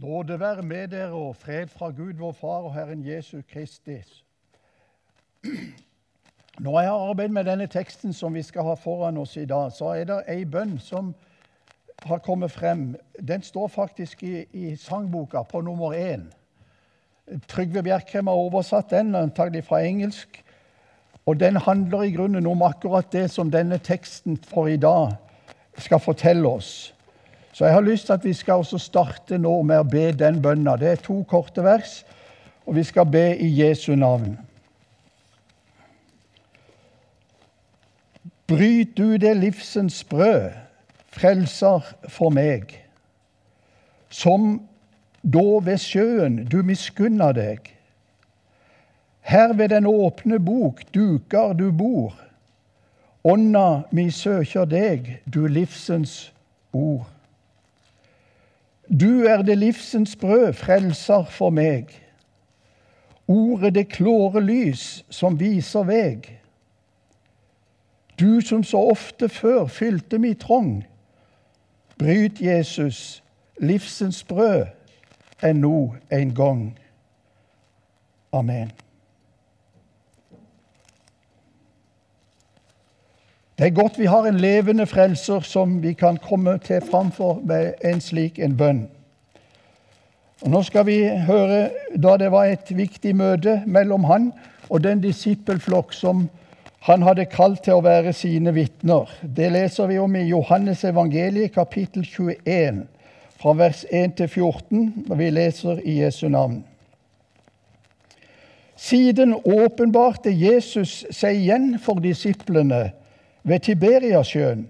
Nåde være med dere og fred fra Gud vår Far og Herren Jesus Kristis. Når jeg har arbeidet med denne teksten som vi skal ha foran oss i dag, så er det ei bønn som har kommet frem. Den står faktisk i, i sangboka på nummer én. Trygve Bjerkrem har oversatt den, antagelig fra engelsk. Og den handler i grunnen om akkurat det som denne teksten for i dag skal fortelle oss. Så jeg har lyst til at vi skal også starte nå med å be den bønna. Det er to korte vers, og vi skal be i Jesu navn. Bryt du det livsens brød, frelser for meg, som da ved sjøen du miskunner deg. Her ved den åpne bok duker du bor, ånda mi søker deg, du livsens ord. Du er det livsens brød, frelser for meg. Ordet det klåre lys som viser veg. Du som så ofte før fylte mi trong. Bryt Jesus, livsens brød, ennå en gang. Amen. Det er godt vi har en levende frelser som vi kan komme til framfor med en slik en bønn. Og nå skal vi høre da det var et viktig møte mellom han og den disippelflokk som han hadde kalt til å være sine vitner. Det leser vi om i Johannes evangeliet kapittel 21, fra vers 1 til 14, og vi leser i Jesu navn. Siden åpenbarte Jesus seg igjen for disiplene ved Tiberiasjøen.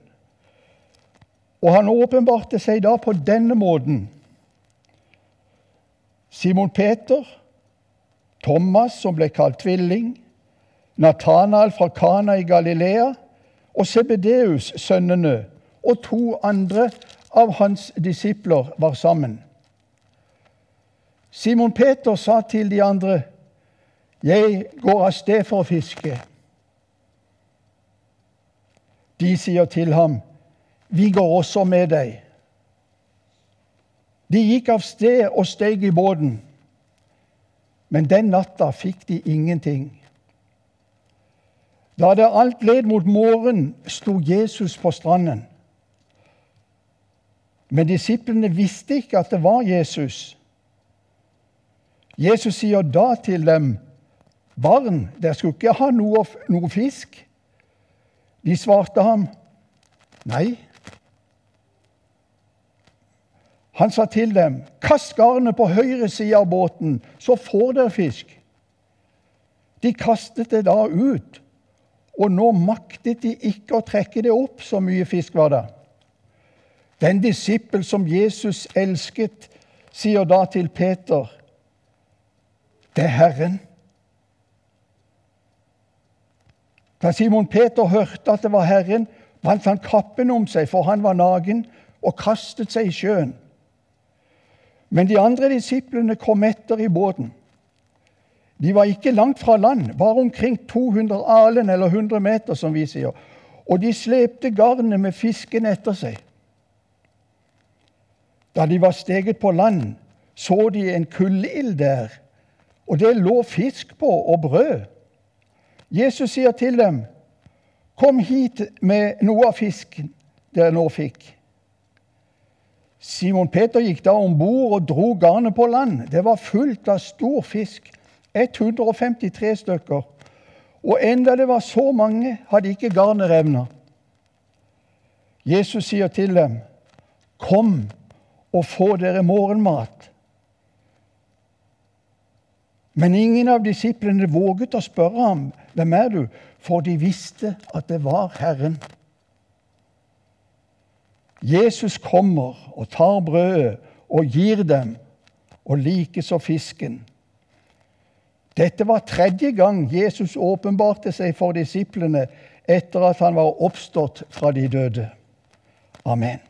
Og han åpenbarte seg da på denne måten. Simon Peter, Thomas, som ble kalt tvilling, Nathanael fra Kana i Galilea og Sebedeus, sønnene, og to andre av hans disipler var sammen. Simon Peter sa til de andre, 'Jeg går av sted for å fiske.' De sier til ham, 'Vi går også med deg.' De gikk av sted og steg i båten, men den natta fikk de ingenting. Da det alt led mot morgen, sto Jesus på stranden. Men disiplene visste ikke at det var Jesus. Jesus sier da til dem, 'Barn, dere skulle ikke ha noe, noe fisk.' De svarte ham nei. Han sa til dem, 'Kast garnet på høyre side av båten, så får dere fisk.' De kastet det da ut, og nå maktet de ikke å trekke det opp, så mye fisk var det. Den disippel som Jesus elsket, sier da til Peter, 'Det er Herren.' Da Simon Peter hørte at det var Herren, bandt han kappen om seg, for han var naken, og kastet seg i sjøen. Men de andre disiplene kom etter i båten. De var ikke langt fra land, bare omkring 200 alen, eller 100 meter, som vi sier. Og de slepte garnet med fisken etter seg. Da de var steget på land, så de en kulleild der, og det lå fisk på og brød. Jesus sier til dem, 'Kom hit med noe av fisken dere nå fikk.' Simon Peter gikk da om bord og dro garnet på land. Det var fullt av stor fisk, 153 stykker. Og enda det var så mange, hadde ikke garnet revna. Jesus sier til dem, 'Kom og få dere morgenmat.' Men ingen av disiplene våget å spørre ham, 'Hvem er du?' For de visste at det var Herren. Jesus kommer og tar brødet og gir dem, og likeså fisken. Dette var tredje gang Jesus åpenbarte seg for disiplene etter at han var oppstått fra de døde. Amen.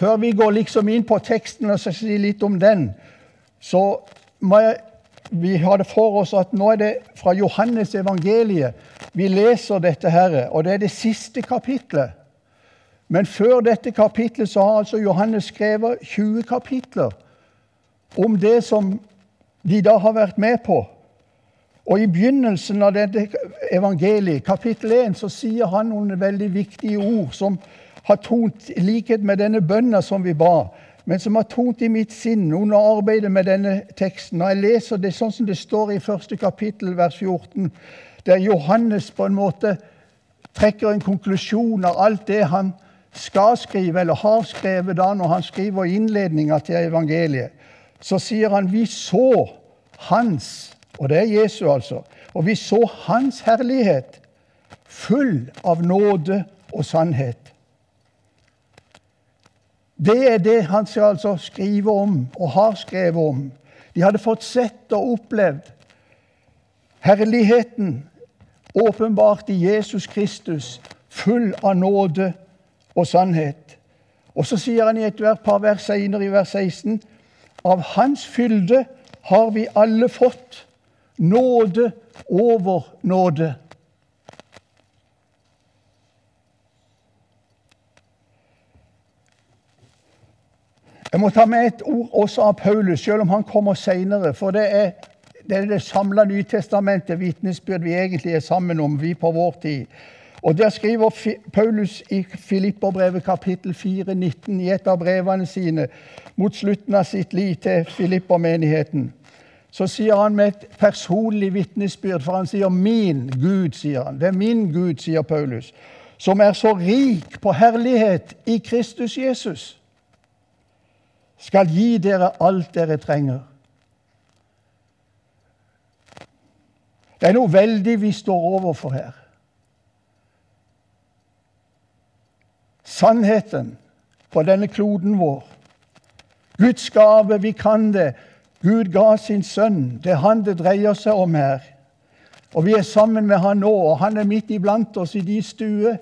Før vi går liksom inn på teksten og si litt om den, så må jeg, vi ha det for oss at nå er det fra Johannes evangeliet vi leser dette her, og det er det siste kapitlet. Men før dette kapitlet så har altså Johannes skrevet 20 kapitler om det som de da har vært med på. Og I begynnelsen av dette evangeliet, kapittel 1, så sier han noen veldig viktige ord som har tont i likhet med denne bønna som vi ba, men som har tont i mitt sinn under arbeidet med denne teksten. Når jeg leser det sånn som det står i første kapittel, vers 14, der Johannes på en måte trekker en konklusjon av alt det han skal skrive, eller har skrevet da når han skriver innledninga til evangeliet, så sier han vi så hans, og det er Jesu altså, og vi så hans herlighet, full av nåde og sannhet. Det er det han skal altså skrive om, og har skrevet om. De hadde fått sett og opplevd herligheten åpenbart i Jesus Kristus, full av nåde og sannhet. Og så sier han i et par vers senere, i vers 16, av Hans fylde har vi alle fått nåde over nåde. Jeg må ta med et ord også av Paulus, selv om han kommer seinere. For det er det, er det samla Nytestamentet, vitnesbyrd, vi egentlig er sammen om, vi på vår tid. Og Der skriver Paulus i Filipperbrevet kapittel 4, 19, i et av brevene sine mot slutten av sitt liv til Filippermenigheten. Så sier han med et personlig vitnesbyrd, for han sier 'min Gud'. sier han. Det er min Gud, sier Paulus, som er så rik på herlighet i Kristus Jesus skal gi dere alt dere trenger. Det er noe veldig vi står overfor her. Sannheten på denne kloden vår. Guds gave, vi kan det. Gud ga sin sønn. Det er han det dreier seg om her. Og vi er sammen med han nå, og han er midt iblant oss i de stuer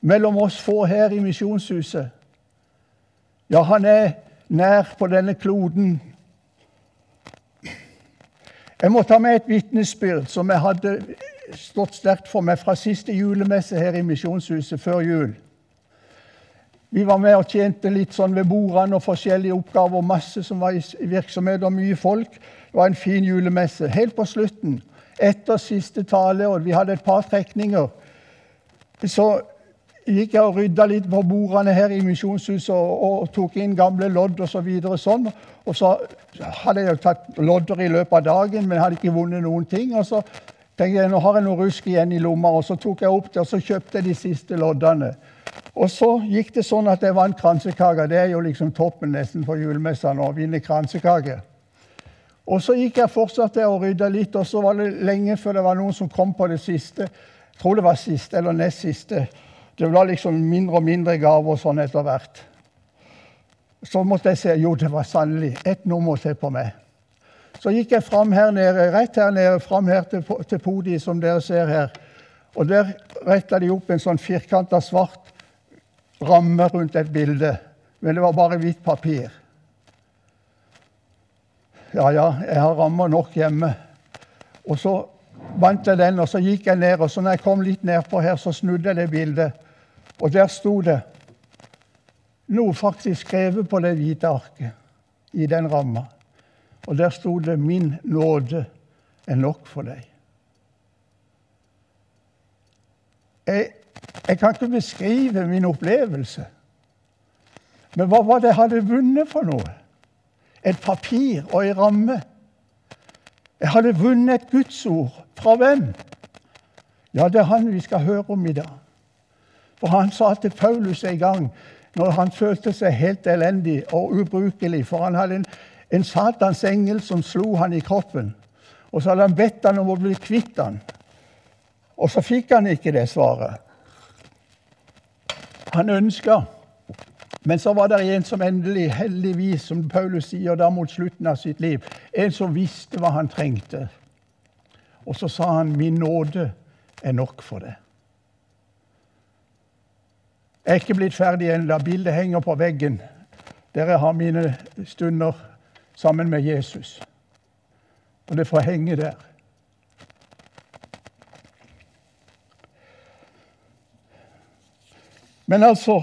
mellom oss få her i Misjonshuset. Ja, han er nær på denne kloden. Jeg må ta med et vitnesbyrd som jeg hadde stått sterkt for meg fra siste julemesse her i Misjonshuset før jul. Vi var med og tjente litt sånn ved bordene og forskjellige oppgaver. og Masse som var i virksomhet, og mye folk. Det var en fin julemesse. Helt på slutten, etter siste tale, og vi hadde et par trekninger, så gikk jeg og rydda litt på bordene her i Misjonshuset og, og, tok inn gamle lodd osv. Så videre, sånn. Og så hadde jeg jo tatt lodder i løpet av dagen, men hadde ikke vunnet noen ting. Og så tenkte jeg nå har jeg noe rusk igjen i lomma, og så tok jeg opp det og så kjøpte jeg de siste loddene. Og så gikk det sånn at jeg vant kransekake. Det er jo liksom toppen nesten på julemessa å vinne kransekake. Og så gikk jeg fortsatt der og rydda litt, og så var det lenge før det var noen som kom på det siste. Jeg tror det var siste eller nest siste. Det var liksom mindre og mindre gaver sånn etter hvert. Så måtte jeg se jo, det var sannelig ett nummer til på meg. Så gikk jeg fram her nede, rett her nede, fram her til, til podiet, som dere ser her. Og der retta de opp en sånn firkanta svart ramme rundt et bilde. Men det var bare hvitt papir. Ja, ja, jeg har rammer nok hjemme. Og så vant jeg den, og så gikk jeg ned. Og så når jeg kom litt nedpå her, så snudde jeg det bildet. Og der sto det noe faktisk skrevet på det hvite arket i den ramma. Og der sto det 'Min nåde er nok for deg'. Jeg, jeg kan ikke beskrive min opplevelse. Men hva var det jeg hadde vunnet for noe? Et papir og ei ramme. Jeg hadde vunnet et Guds ord. Fra hvem? Ja, det er han vi skal høre om i dag. For han sa til Paulus en gang, når han følte seg helt elendig og ubrukelig For han hadde en, en Satans engel som slo han i kroppen. Og så hadde han bedt han om å bli kvitt han. Og så fikk han ikke det svaret. Han ønska. Men så var det en som endelig, heldigvis, som Paulus sier da mot slutten av sitt liv, en som visste hva han trengte. Og så sa han 'Min nåde er nok for det'. Jeg er ikke blitt ferdig ennå. Bildet henger på veggen. Dere har mine stunder sammen med Jesus. Og det får henge der. Men altså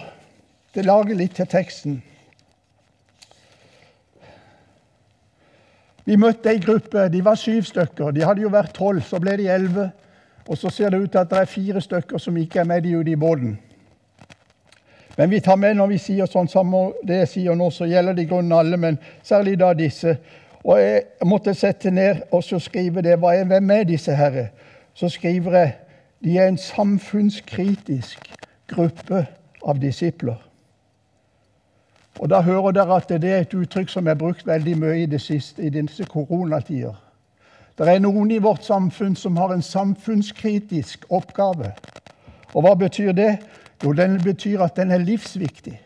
Det lager litt til teksten. Vi møtte ei gruppe. De var syv stykker. De hadde jo vært tolv, så ble de elleve. Og så ser det ut til at det er fire stykker som ikke er med i båten. Men vi tar med når vi sier sånn samme det jeg sier nå, så gjelder det i grunnen alle, men særlig da disse. Og jeg måtte sette ned og så skrive det. Er, hvem er disse herre? Så skriver jeg de er en samfunnskritisk gruppe av disipler. Og Da hører dere at det er et uttrykk som er brukt veldig mye i det siste, i disse koronatider. Det er noen i vårt samfunn som har en samfunnskritisk oppgave. Og hva betyr det? Jo, den betyr at den er livsviktig.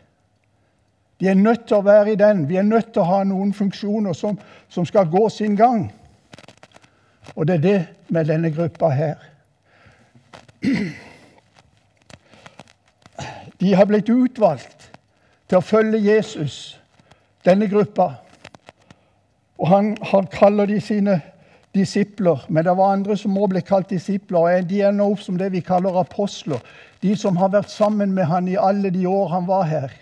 De er nødt til å være i den. Vi er nødt til å ha noen funksjoner som, som skal gå sin gang. Og det er det med denne gruppa her. De har blitt utvalgt til å følge Jesus, denne gruppa. Og han, han kaller de sine disipler, men det var andre som også ble kalt disipler. og De ender opp som det vi kaller apostler. De som har vært sammen med han i alle de år han var her,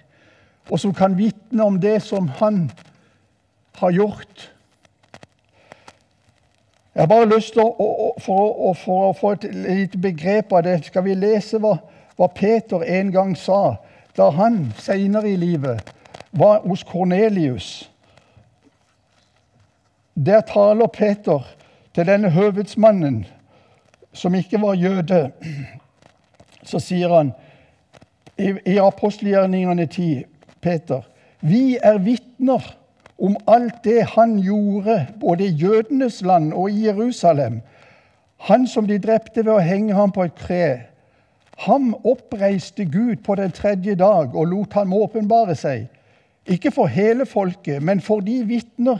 og som kan vitne om det som han har gjort. Jeg har bare lyst til å, for, å, for, å få et lite begrep av det, skal vi lese hva, hva Peter en gang sa da han seinere i livet var hos Kornelius. Der taler Peter til denne høvedsmannen, som ikke var jøde. Så sier han i, i apostelgjerningene 10, Peter, vi er vitner om alt det han gjorde både i jødenes land og i Jerusalem. Han som de drepte ved å henge ham på et kre. Ham oppreiste Gud på den tredje dag og lot ham åpenbare seg. Ikke for hele folket, men for de vitner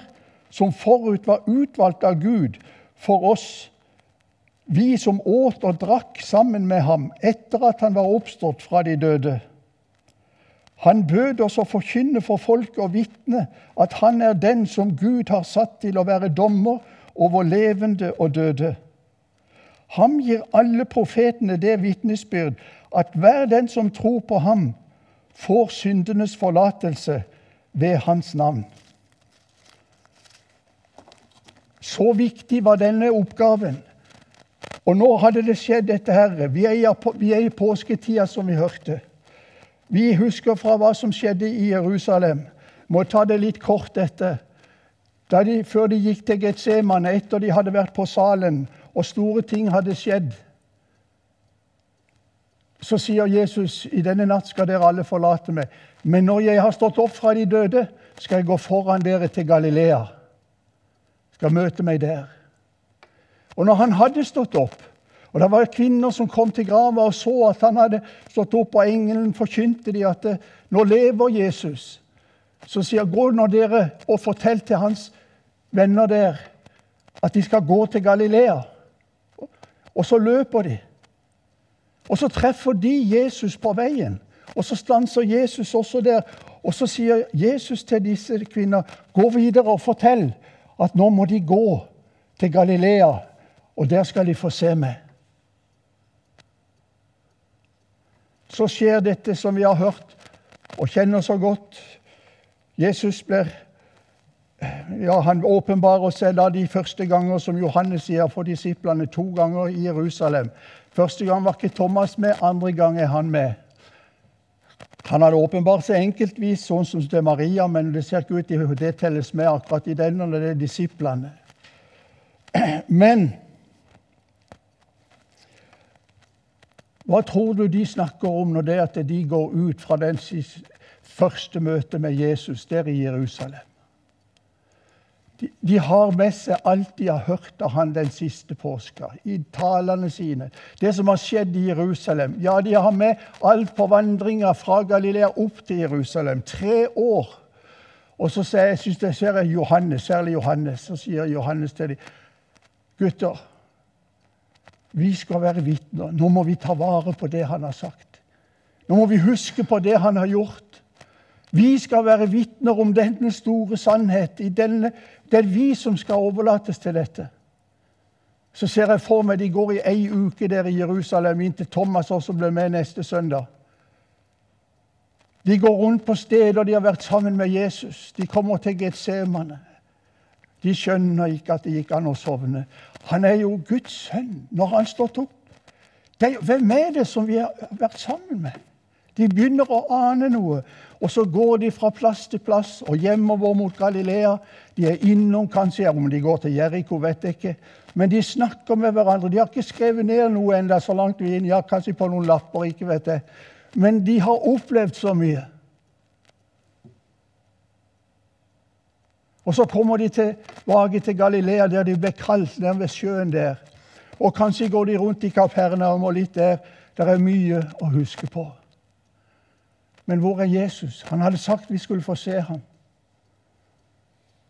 som forut var utvalgt av Gud for oss, vi som åt og drakk sammen med ham etter at han var oppstått fra de døde. Han bød oss å forkynne for folket og vitne at han er den som Gud har satt til å være dommer over levende og døde. Ham gir alle profetene det vitnesbyrd at hver den som tror på ham, får syndenes forlatelse ved hans navn. Så viktig var denne oppgaven. Og nå hadde det skjedd, dette her. Vi er i, vi er i påsketida, som vi hørte. Vi husker fra hva som skjedde i Jerusalem. Må ta det litt kort etter. De, før de gikk til Getsemane, etter de hadde vært på salen og store ting hadde skjedd, så sier Jesus i denne natt skal dere alle forlate meg. Men når jeg har stått opp fra de døde, skal jeg gå foran dere til Galilea. Skal møte meg der. Og når han hadde stått opp, og det var kvinner som kom til grava og så at han hadde stått opp, og engelen forkynte de at nå lever Jesus, så sier gå nå dere og fortell til hans venner der at de skal gå til Galilea. Og så løper de. Og så treffer de Jesus på veien. Og så stanser Jesus også der. Og så sier Jesus til disse kvinner, gå videre og fortell at nå må de gå til Galilea, og der skal de få se meg. Så skjer dette som vi har hørt og kjenner så godt. Jesus blir ja, Han åpenbarer seg da de første ganger, som Johannes sier, for disiplene to ganger i Jerusalem. Første gang var ikke Thomas med, andre gang er han med. Han hadde åpenbart seg enkeltvis, sånn som til Maria, men det ser ikke ut til det telles med akkurat i den når det er disiplene. Men hva tror du de snakker om når det at de går ut fra den første møtet med Jesus der i Jerusalem? De, har med seg alt de har hørt av han den siste påska, i talene sine. Det som har skjedd i Jerusalem. Ja, de har med alt på vandringa fra Galilea opp til Jerusalem. Tre år. Og så sier jeg, synes jeg ser Johannes, særlig Johannes, så sier Johannes til dem Gutter, vi skal være vitner. Nå må vi ta vare på det han har sagt. Nå må vi huske på det han har gjort. Vi skal være vitner om denne store sannhet. Denne, det er vi som skal overlates til dette. Så ser jeg for meg de går i ei uke der i Jerusalem inntil Thomas også blir med neste søndag. De går rundt på steder de har vært sammen med Jesus. De kommer til Getsemane. De skjønner ikke at det gikk an å sovne. Han er jo Guds sønn når han står opp. Hvem er det som vi har vært sammen med? De begynner å ane noe, og så går de fra plass til plass og hjemover mot Galilea. De er innom kanskje, om de går til Jeriko, vet jeg ikke. Men de snakker med hverandre. De har ikke skrevet ned noe enda så langt vi er inn. Ja, kanskje på noen lapper, ikke vet jeg. Men de har opplevd så mye. Og så kommer de tilbake til Galilea, der de ble kalt nede ved sjøen der. Og kanskje går de rundt i Kapernaum og litt der. Det er mye å huske på. Men hvor er Jesus? Han hadde sagt vi skulle få se ham.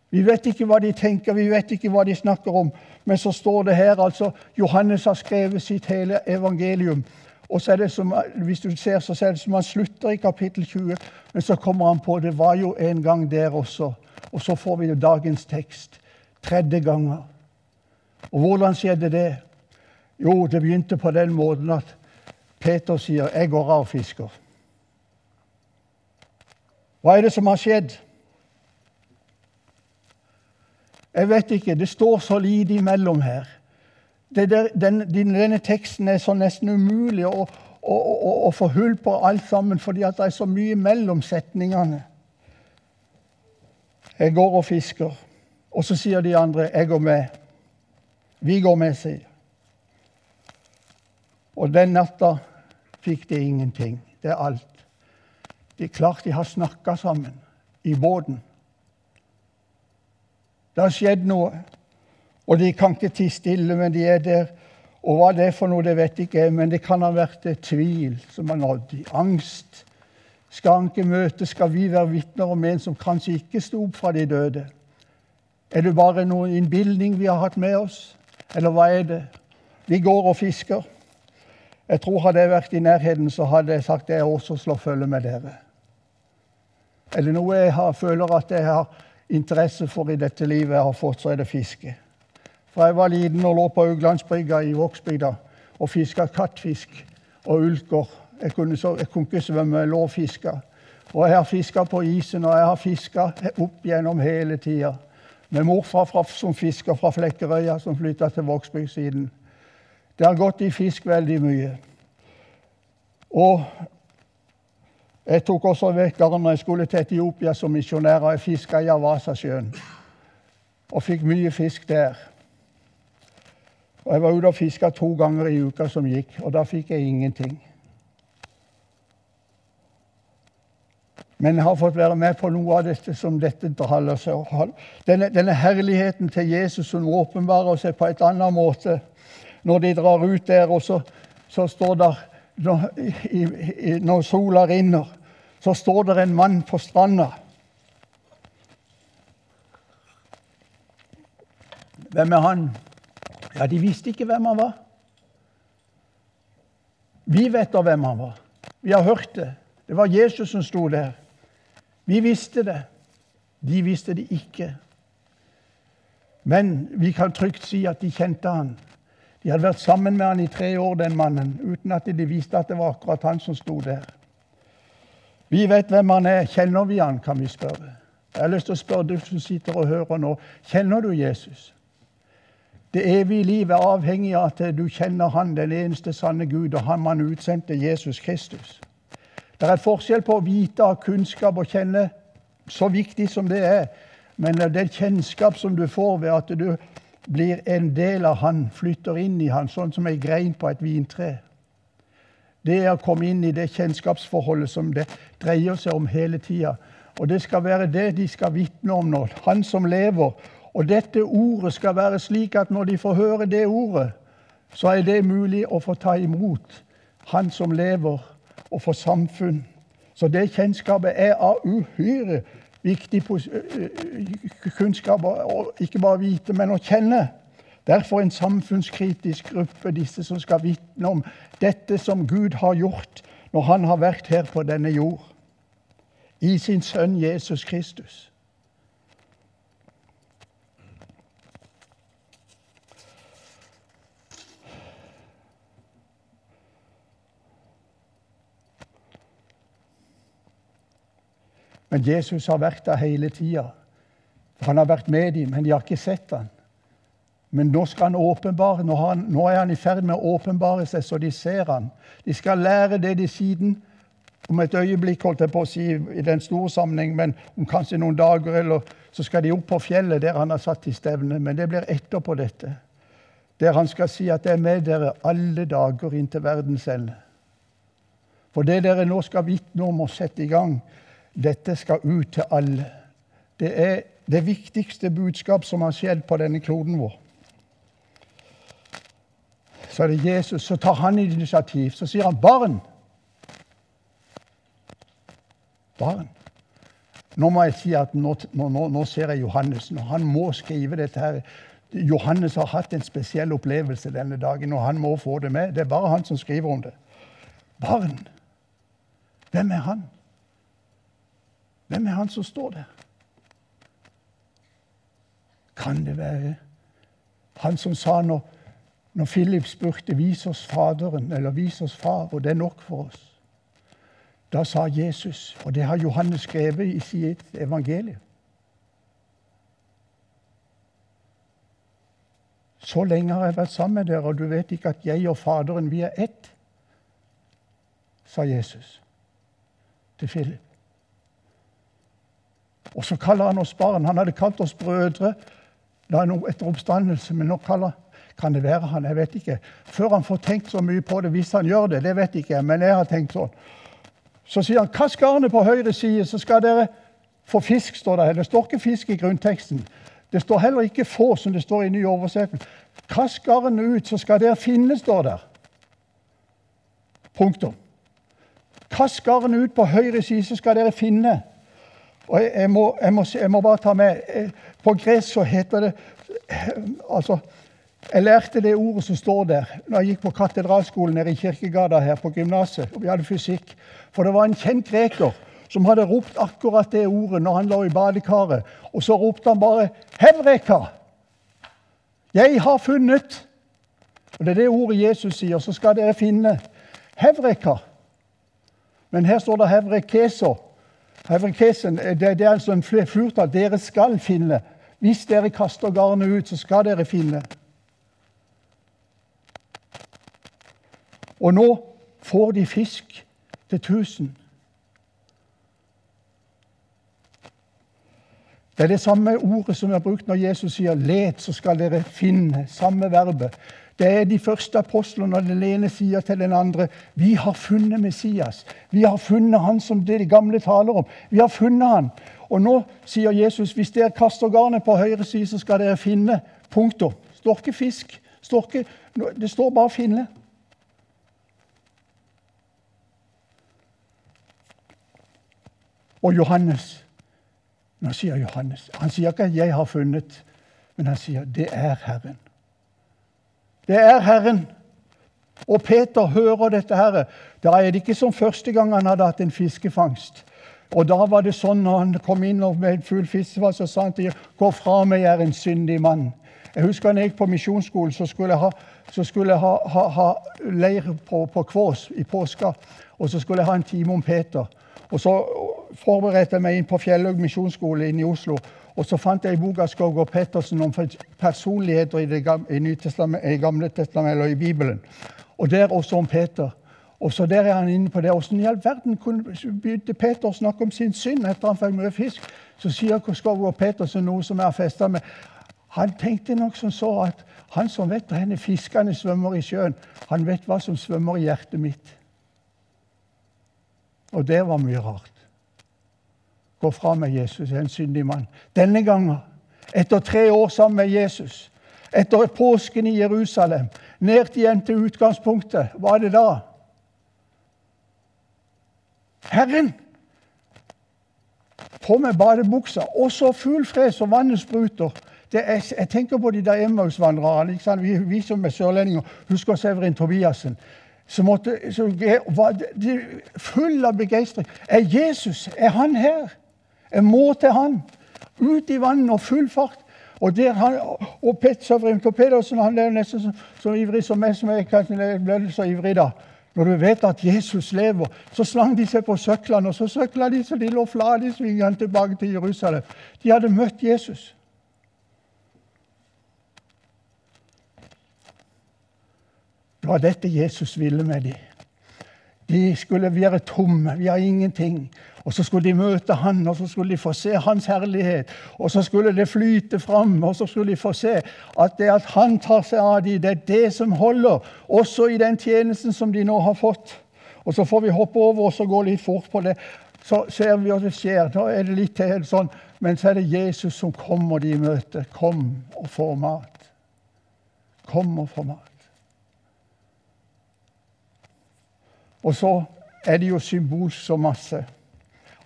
Vi vet ikke hva de tenker, vi vet ikke hva de snakker om. Men så står det her altså Johannes har skrevet sitt hele evangelium. Og så er det som, Hvis du ser, så er det som han slutter i kapittel 20, men så kommer han på det var jo en gang der også. Og så får vi dagens tekst. Tredje ganger. Og hvordan skjedde det? Jo, det begynte på den måten at Peter sier 'Jeg går av og fisker'. Hva er det som har skjedd? Jeg vet ikke. Det står så lite imellom her. Der, den, denne teksten er så nesten umulig å, å, å, å, få hull på alt sammen, fordi det er så mye mellom setningene. Jeg går og fisker. Og så sier de andre 'jeg går med'. Vi går med, sier Og den natta fikk de ingenting. Det er alt. Det er klart de har snakka sammen i båten. Det har skjedd noe, og de kan ikke tie stille, men de er der. Og hva det er for noe, det vet ikke jeg, men det kan ha vært tvil som har nådd de. Angst. Skal han ikke møte, skal vi være vitner om en som kanskje ikke sto opp fra de døde? Er det bare noen innbilning vi har hatt med oss, eller hva er det? Vi går og fisker. Jeg tror Hadde jeg vært i nærheten, så hadde jeg sagt at jeg også slår følge med dere. Er det noe jeg har, føler at jeg har interesse for i dette livet jeg har fått, så er det fiske. Fra jeg var liten og lå på Auglandsbrygga i Vågsbygda og fiska kattfisk og ulker. Jeg kunne, så, jeg kunne ikke svømme, jeg lå og fiska. Og jeg har fiska på isen, og jeg har fiska opp gjennom hele tida. Med morfar som fisker fra Flekkerøya, som flytta til Vågsbygd siden. Det har gått i fisk veldig mye. Og jeg tok også vekk garn når jeg skulle til Etiopia som misjonær, og jeg fiska i Avasasjøen. Og fikk mye fisk der. Og Jeg var ute og fiska to ganger i uka som gikk, og da fikk jeg ingenting. Men jeg har fått være med på noe av dette som dette drar seg denne, denne herligheten til Jesus som åpenbarer seg på et annet måte. Når de drar ut der, og så, så står der når, i, i, når sola rinner, så står det en mann på stranda. Hvem er han? Ja, De visste ikke hvem han var. Vi vet da hvem han var. Vi har hørt det. Det var Jesus som sto der. Vi visste det. De visste det ikke. Men vi kan trygt si at de kjente han. De hadde vært sammen med han i tre år, den mannen, uten at de visste at det var akkurat han som sto der. Vi vet hvem han er. Kjenner vi han, kan vi spørre. Jeg har lyst til å spørre du som sitter og hører nå. Kjenner du Jesus? Det evige liv er avhengig av at du kjenner Han, den eneste sanne Gud, og Han man utsendte, Jesus Kristus. Det er forskjell på å vite, ha kunnskap og kjenne, så viktig som det er. Men er kjennskap som du får ved at du blir en del av Han, flytter inn i Han, sånn som ei grein på et vintre. Det er å komme inn i det kjennskapsforholdet som det dreier seg om hele tida. Og det skal være det de skal vitne om nå. Han som lever. Og dette ordet skal være slik at når de får høre det ordet, så er det mulig å få ta imot Han som lever, og få samfunn. Så det kjennskapet er av uhyre viktig kunnskap. å ikke bare vite, men å kjenne. Derfor en samfunnskritisk gruppe, disse som skal vitne om dette som Gud har gjort når han har vært her på denne jord, i sin sønn Jesus Kristus. Men Jesus har vært der hele tida. Han har vært med dem, men de har ikke sett ham. Men nå skal han åpenbare, nå, han, nå er han i ferd med å åpenbare seg, så de ser han. De skal lære det de siden om et øyeblikk, holdt jeg på å si, i den store sammenheng, men om kanskje noen dager, eller så skal de opp på fjellet der han har satt til stevne. Men det blir etterpå dette. Der han skal si at 'jeg er med dere alle dager inntil verdens ende'. For det dere nå skal vitne om og sette i gang, dette skal ut til alle. Det er det viktigste budskap som har skjedd på denne kloden vår. Så er det Jesus, så tar han initiativ. Så sier han 'barn'. Barn. Nå må jeg si at nå, nå, nå ser jeg Johannes. Når han må skrive dette her Johannes har hatt en spesiell opplevelse denne dagen, og han må få det med. Det er bare han som skriver om det. Barn. Hvem er han? Hvem er han som står der? Kan det være han som sa når, når Philip spurte 'Vis oss Faderen', eller 'Vis oss Far', og det er nok for oss? Da sa Jesus, og det har Johannes skrevet i sitt evangelium Så lenge har jeg vært sammen med dere, og du vet ikke at jeg og Faderen, vi er ett, sa Jesus til Philip. Og så kaller han oss barn. Han hadde kalt oss brødre etter oppstandelse, men nå kaller kan det være han? Jeg vet ikke. Før han får tenkt så mye på det, hvis han gjør det, det vet ikke jeg, men jeg har tenkt sånn. Så sier han kast garnet på høyre side, så skal dere få fisk, står det. Det står ikke fisk i grunnteksten. Det står heller ikke 'få', som det står i ny oversettelse. Kast garnet ut, så skal dere finne, står der. Punktum. Kast garnet ut på høyre side, så skal dere finne. Og jeg, jeg, må, jeg, må, jeg, må, bare ta med eh, På gresk så heter det eh, altså, Jeg lærte det ordet som står der når jeg gikk på katedralskolen nede i Kirkegata her på gymnaset. Vi hadde fysikk. For det var en kjent greker som hadde ropt akkurat det ordet når han lå i badekaret. Og så ropte han bare 'Hevreka'. Jeg har funnet. Og Det er det ordet Jesus sier. Så skal dere finne Hevreka. Men her står det hevrekeso. Hevrekesen, det, er altså en flertall. Dere skal finne. Hvis dere kaster garnet ut, så skal dere finne. Og nå får de fisk til 1000. Det er det samme ordet som er brukt når Jesus sier 'let, så skal dere finne'. Samme verbet. Det er de første apostlene når den ene sier til den andre 'Vi har funnet Messias'. Vi har funnet han som det de gamle taler om. Vi har funnet han. Og nå sier Jesus 'Hvis dere kaster garnet på høyre side, så skal dere finne'. Punktum. Står ikke fisk. Står ikke, det står bare 'finne'. Og Johannes nå sier Johannes Han sier ikke 'jeg har funnet', men han sier 'det er Herren'. Det er Herren. Og Peter hører dette. her. Da er det ikke som første gang han hadde hatt en fiskefangst. Og Da var det sånn når han kom inn med en full fiskefangst, så sa han til 'Gå fra meg, jeg er en syndig mann'. Jeg husker når jeg gikk på misjonsskolen, så skulle jeg ha, skulle jeg ha, ha, ha leir på, på Kvås i påska. Og så skulle jeg ha en time om Peter. Og så forberedte meg inn på Fjellhaug misjonsskole inne i Oslo. Og så fant jeg i boka Skågård Pettersen om personligheter i gamle, i gamle testamentet, eller i Bibelen. Og der også om Peter. Og så der er han inne på det. Hvordan i all verden begynte Peter å snakke om sin synd etter han fikk mye fisk? Så sier Skågård Pettersen noe som jeg har festa med. Han tenkte nok som så at han som vet hvor fiskene svømmer i sjøen, han vet hva som svømmer i hjertet mitt. Og det var mye rart. Gå fra med Jesus, jeg er en syndig mann. Denne gangen, etter tre år sammen med Jesus, etter påsken i Jerusalem, ned igjen til utgangspunktet, hva er det da? Herren! På med badebuksa, og så full fred og vannet spruter. Er, jeg tenker på de der Emmaus-vandrerne. Vi, vi, som er sørlendinger, husker Severin Tobiassen som, måtte, som var full av begeistring. Er Jesus er han her? Jeg må til han. Ut i vannet og full fart. Og, der han, og Pet, Pedersen han er nesten så, så, ivrig som meg, som jeg kanskje ble så ivrig da. Når du vet at Jesus lever, så slang de seg på søklene, og så søkla de så de lå flate i svingene tilbake til Jerusalem. De hadde møtt Jesus. Det var dette Jesus ville med dem. De skulle være tomme. Vi har ingenting. Og så skulle de møte han, og så skulle de få se hans herlighet. Og så skulle det flyte fram, og så skulle de få se at det at han tar seg av dem, det er det som holder, også i den tjenesten som de nå har fått. Og så får vi hoppe over og så gå litt fort på det. Så ser vi at det skjer. Da er det litt helt sånn. Men så er det Jesus som kommer de i møte. Kom og få mat. Kom og få mat. Og så er det jo symbolsk så masse.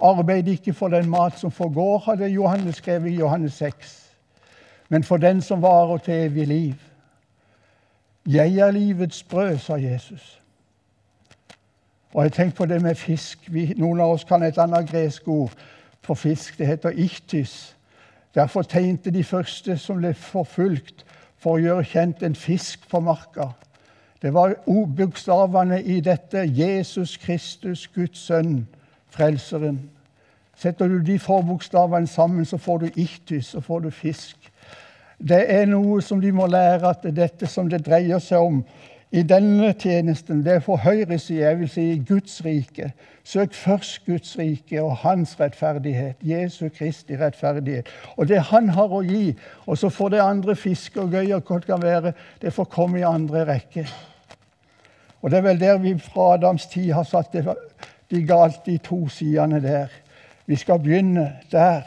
Arbeid ikke for den mat som forgår, hadde Johannes skrevet i Johannes 6, men for den som varer til evig liv. Jeg er livets brød, sa Jesus. Og jeg tenker på det med fisk. Vi, noen av oss kan et annet gresk ord for fisk. Det heter ichtys. Derfor tegnte de første som ble forfulgt, for å gjøre kjent en fisk på marka. Det var bokstavene i dette Jesus Kristus, Guds sønn, Frelseren. Setter du de forbokstavene sammen, så får du ichtys, så får du fisk. Det er noe som de må lære, at det dette som det dreier seg om i denne tjenesten. Det er for høyresida, jeg vil si Guds rike. Søk først Guds rike og hans rettferdighet. Jesu Kristi rettferdighet. Og det han har å gi, og så får det andre fiske og gøy og godt kan være, det får komme i andre rekke. Og det er vel der vi fra Adams tid har satt det, de galt, de to sidene der. Vi skal begynne der.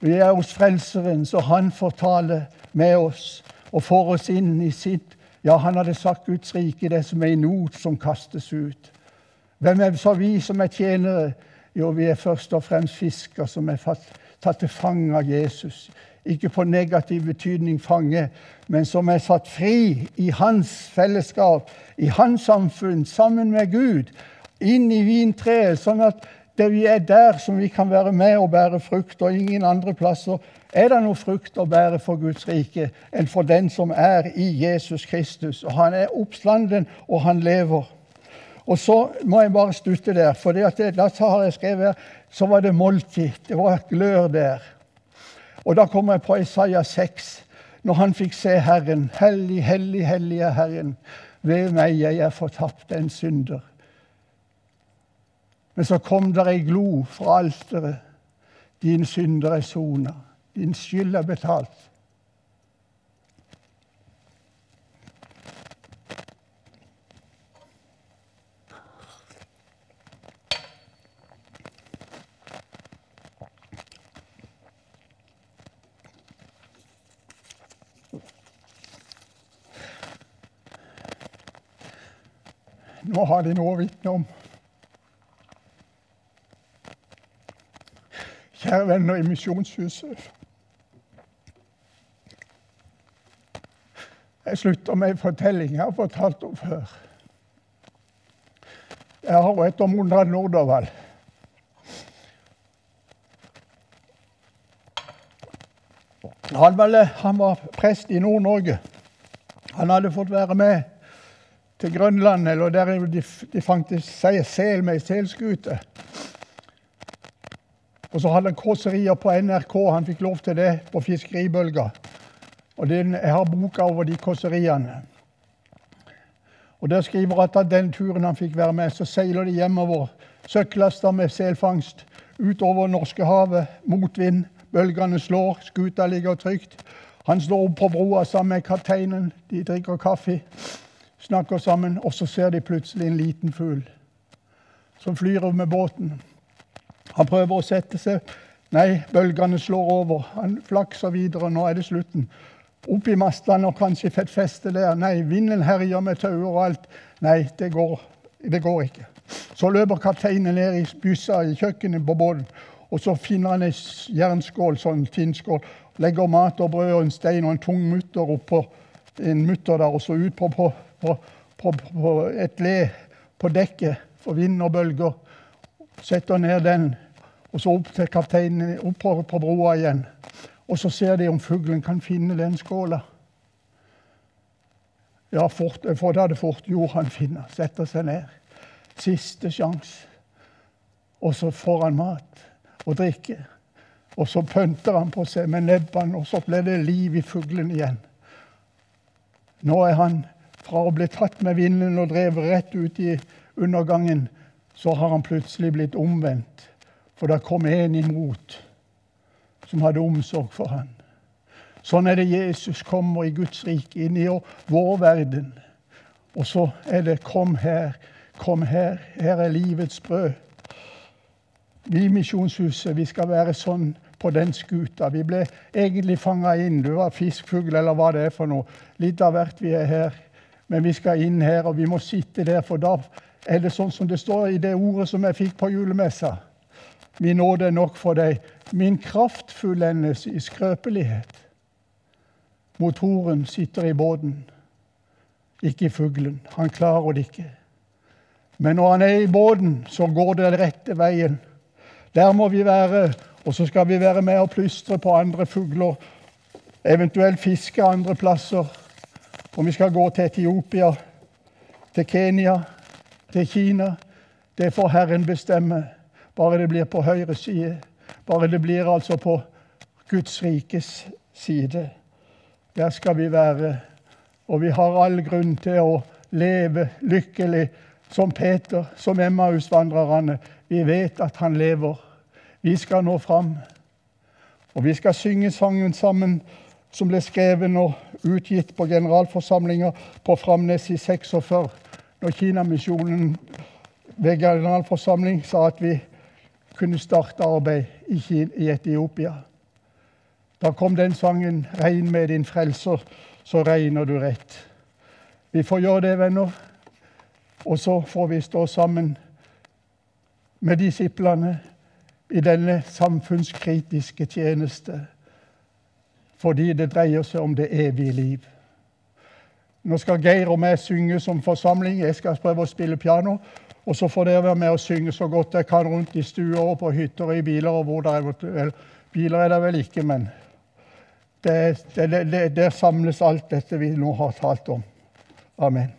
Vi er hos Frelseren, så han får tale med oss og får oss inn i sitt Ja, han hadde sagt Guds rike, det som er i not, som kastes ut. Hvem er så vi som er tjenere? Jo, vi er først og fremst fisker som er tatt til fange av Jesus. Ikke på negativ betydning fange, men som er satt fri i hans fellesskap, i hans samfunn, sammen med Gud, inn i vintreet, sånn at det vi er der som vi kan være med og bære frukt, og ingen andre plasser er det noe frukt å bære for Guds rike enn for den som er i Jesus Kristus. Og Han er oppstanden, og han lever. Og så må jeg bare stutte der, for det, da har jeg skrevet her, så var det måltid. Det var glør der. Og da kommer jeg på Isaiah 6, når han fikk se Herren. Hellig, hellig, hellig er Herren. Ved meg, jeg er fortapt, en synder. Men så kom der ei glo fra alteret. Din synder er sona. Din skyld er betalt. Nå har de noe å vitne om. Kjære venner i Misjonshuset. Jeg slutter med en fortelling jeg har fortalt om før. Jeg har et om Ondra Nordavall. Han var, han var prest i Nord-Norge. Han hadde fått være med til Grønland, eller der de, de fantes sel med ei selskute. Og så hadde han kåserier på NRK. Han fikk lov til det på Fiskeribølga. Og den, Jeg har boka over de kåseriene. Og Der skriver at av den turen han fikk være med, så seiler de hjemover søkklaster med selfangst utover Norskehavet, motvind. Bølgene slår, skuta ligger trygt. Han står opp på broa sammen med kapteinen. De drikker kaffe, snakker sammen, og så ser de plutselig en liten fugl som flyr med båten. Han prøver å sette seg. Nei, bølgene slår over. Han flakser videre. Nå er det slutten. Opp i mastene og kanskje fått feste der. Nei, vinden herjer med tauer og alt. Nei, det går, det går ikke. Så løper kapteinen ned i byssa i kjøkkenet på båten. Og så finner han ei jernskål, sånn tinnskål, legger mat og brød og en stein og en tung mutter oppå en mutter der, og så ut på, på, på, på et le på dekket for vind og bølger. Setter ned den, og så opp til kapteinen, opp på, broa igjen. Og så ser de om fuglen kan finne den skåla. Ja, fort, for det hadde fort gjort han finner. Setter seg ned. Siste sjanse. Og så får han mat og drikke. Og så pønter han på seg med nebbene, og så blir det liv i fuglen igjen. Nå er han fra å bli tatt med vinden og drevet rett ut i undergangen, så har han plutselig blitt omvendt. For det kom en imot som hadde omsorg for han. Sånn er det Jesus kommer i Guds rike, inn i vår verden. Og så er det 'Kom her, kom her, her er livets brød'. Vi i Misjonshuset vi skal være sånn på den skuta. Vi ble egentlig fanga inn. Du var fiskfugl eller hva det er for noe. Litt av hvert vi er her. Men vi skal inn her, og vi må sitte der, for da er det sånn som det står i det ordet som jeg fikk på julemessa. Min nåde er nok for deg. Min kraft fullendes i skrøpelighet. Motoren sitter i båten, ikke i fuglen. Han klarer det ikke. Men når han er i båten, så går det den rette veien. Der må vi være, og så skal vi være med og plystre på andre fugler. Eventuelt fiske andre plasser. Om vi skal gå til Etiopia, til Kenya, til Kina. Det får Herren bestemme, bare det blir på høyre side. Bare det blir altså på Guds rikes side. Der skal vi være. Og vi har all grunn til å leve lykkelig som Peter, som Emmaus-vandrerne. Vi vet at han lever. Vi skal nå fram. Og vi skal synge sangen sammen som ble skrevet og utgitt på generalforsamlinga på Framnes i 46, når Kinamisjonen ved generalforsamling sa at vi kunne starte arbeid i Etiopia. Da kom den sangen 'Regn med din frelser, så regner du rett'. Vi får gjøre det, venner. Og så får vi stå sammen med disiplene i denne samfunnskritiske tjeneste. Fordi det dreier seg om det evige liv. Nå skal Geir og jeg synge som forsamling. Jeg skal prøve å spille piano. Og så får dere være med og synge så godt dere kan rundt i stuer og på hytter og i biler. og hvor det er, Biler er det vel ikke, men der samles alt dette vi nå har talt om. Amen.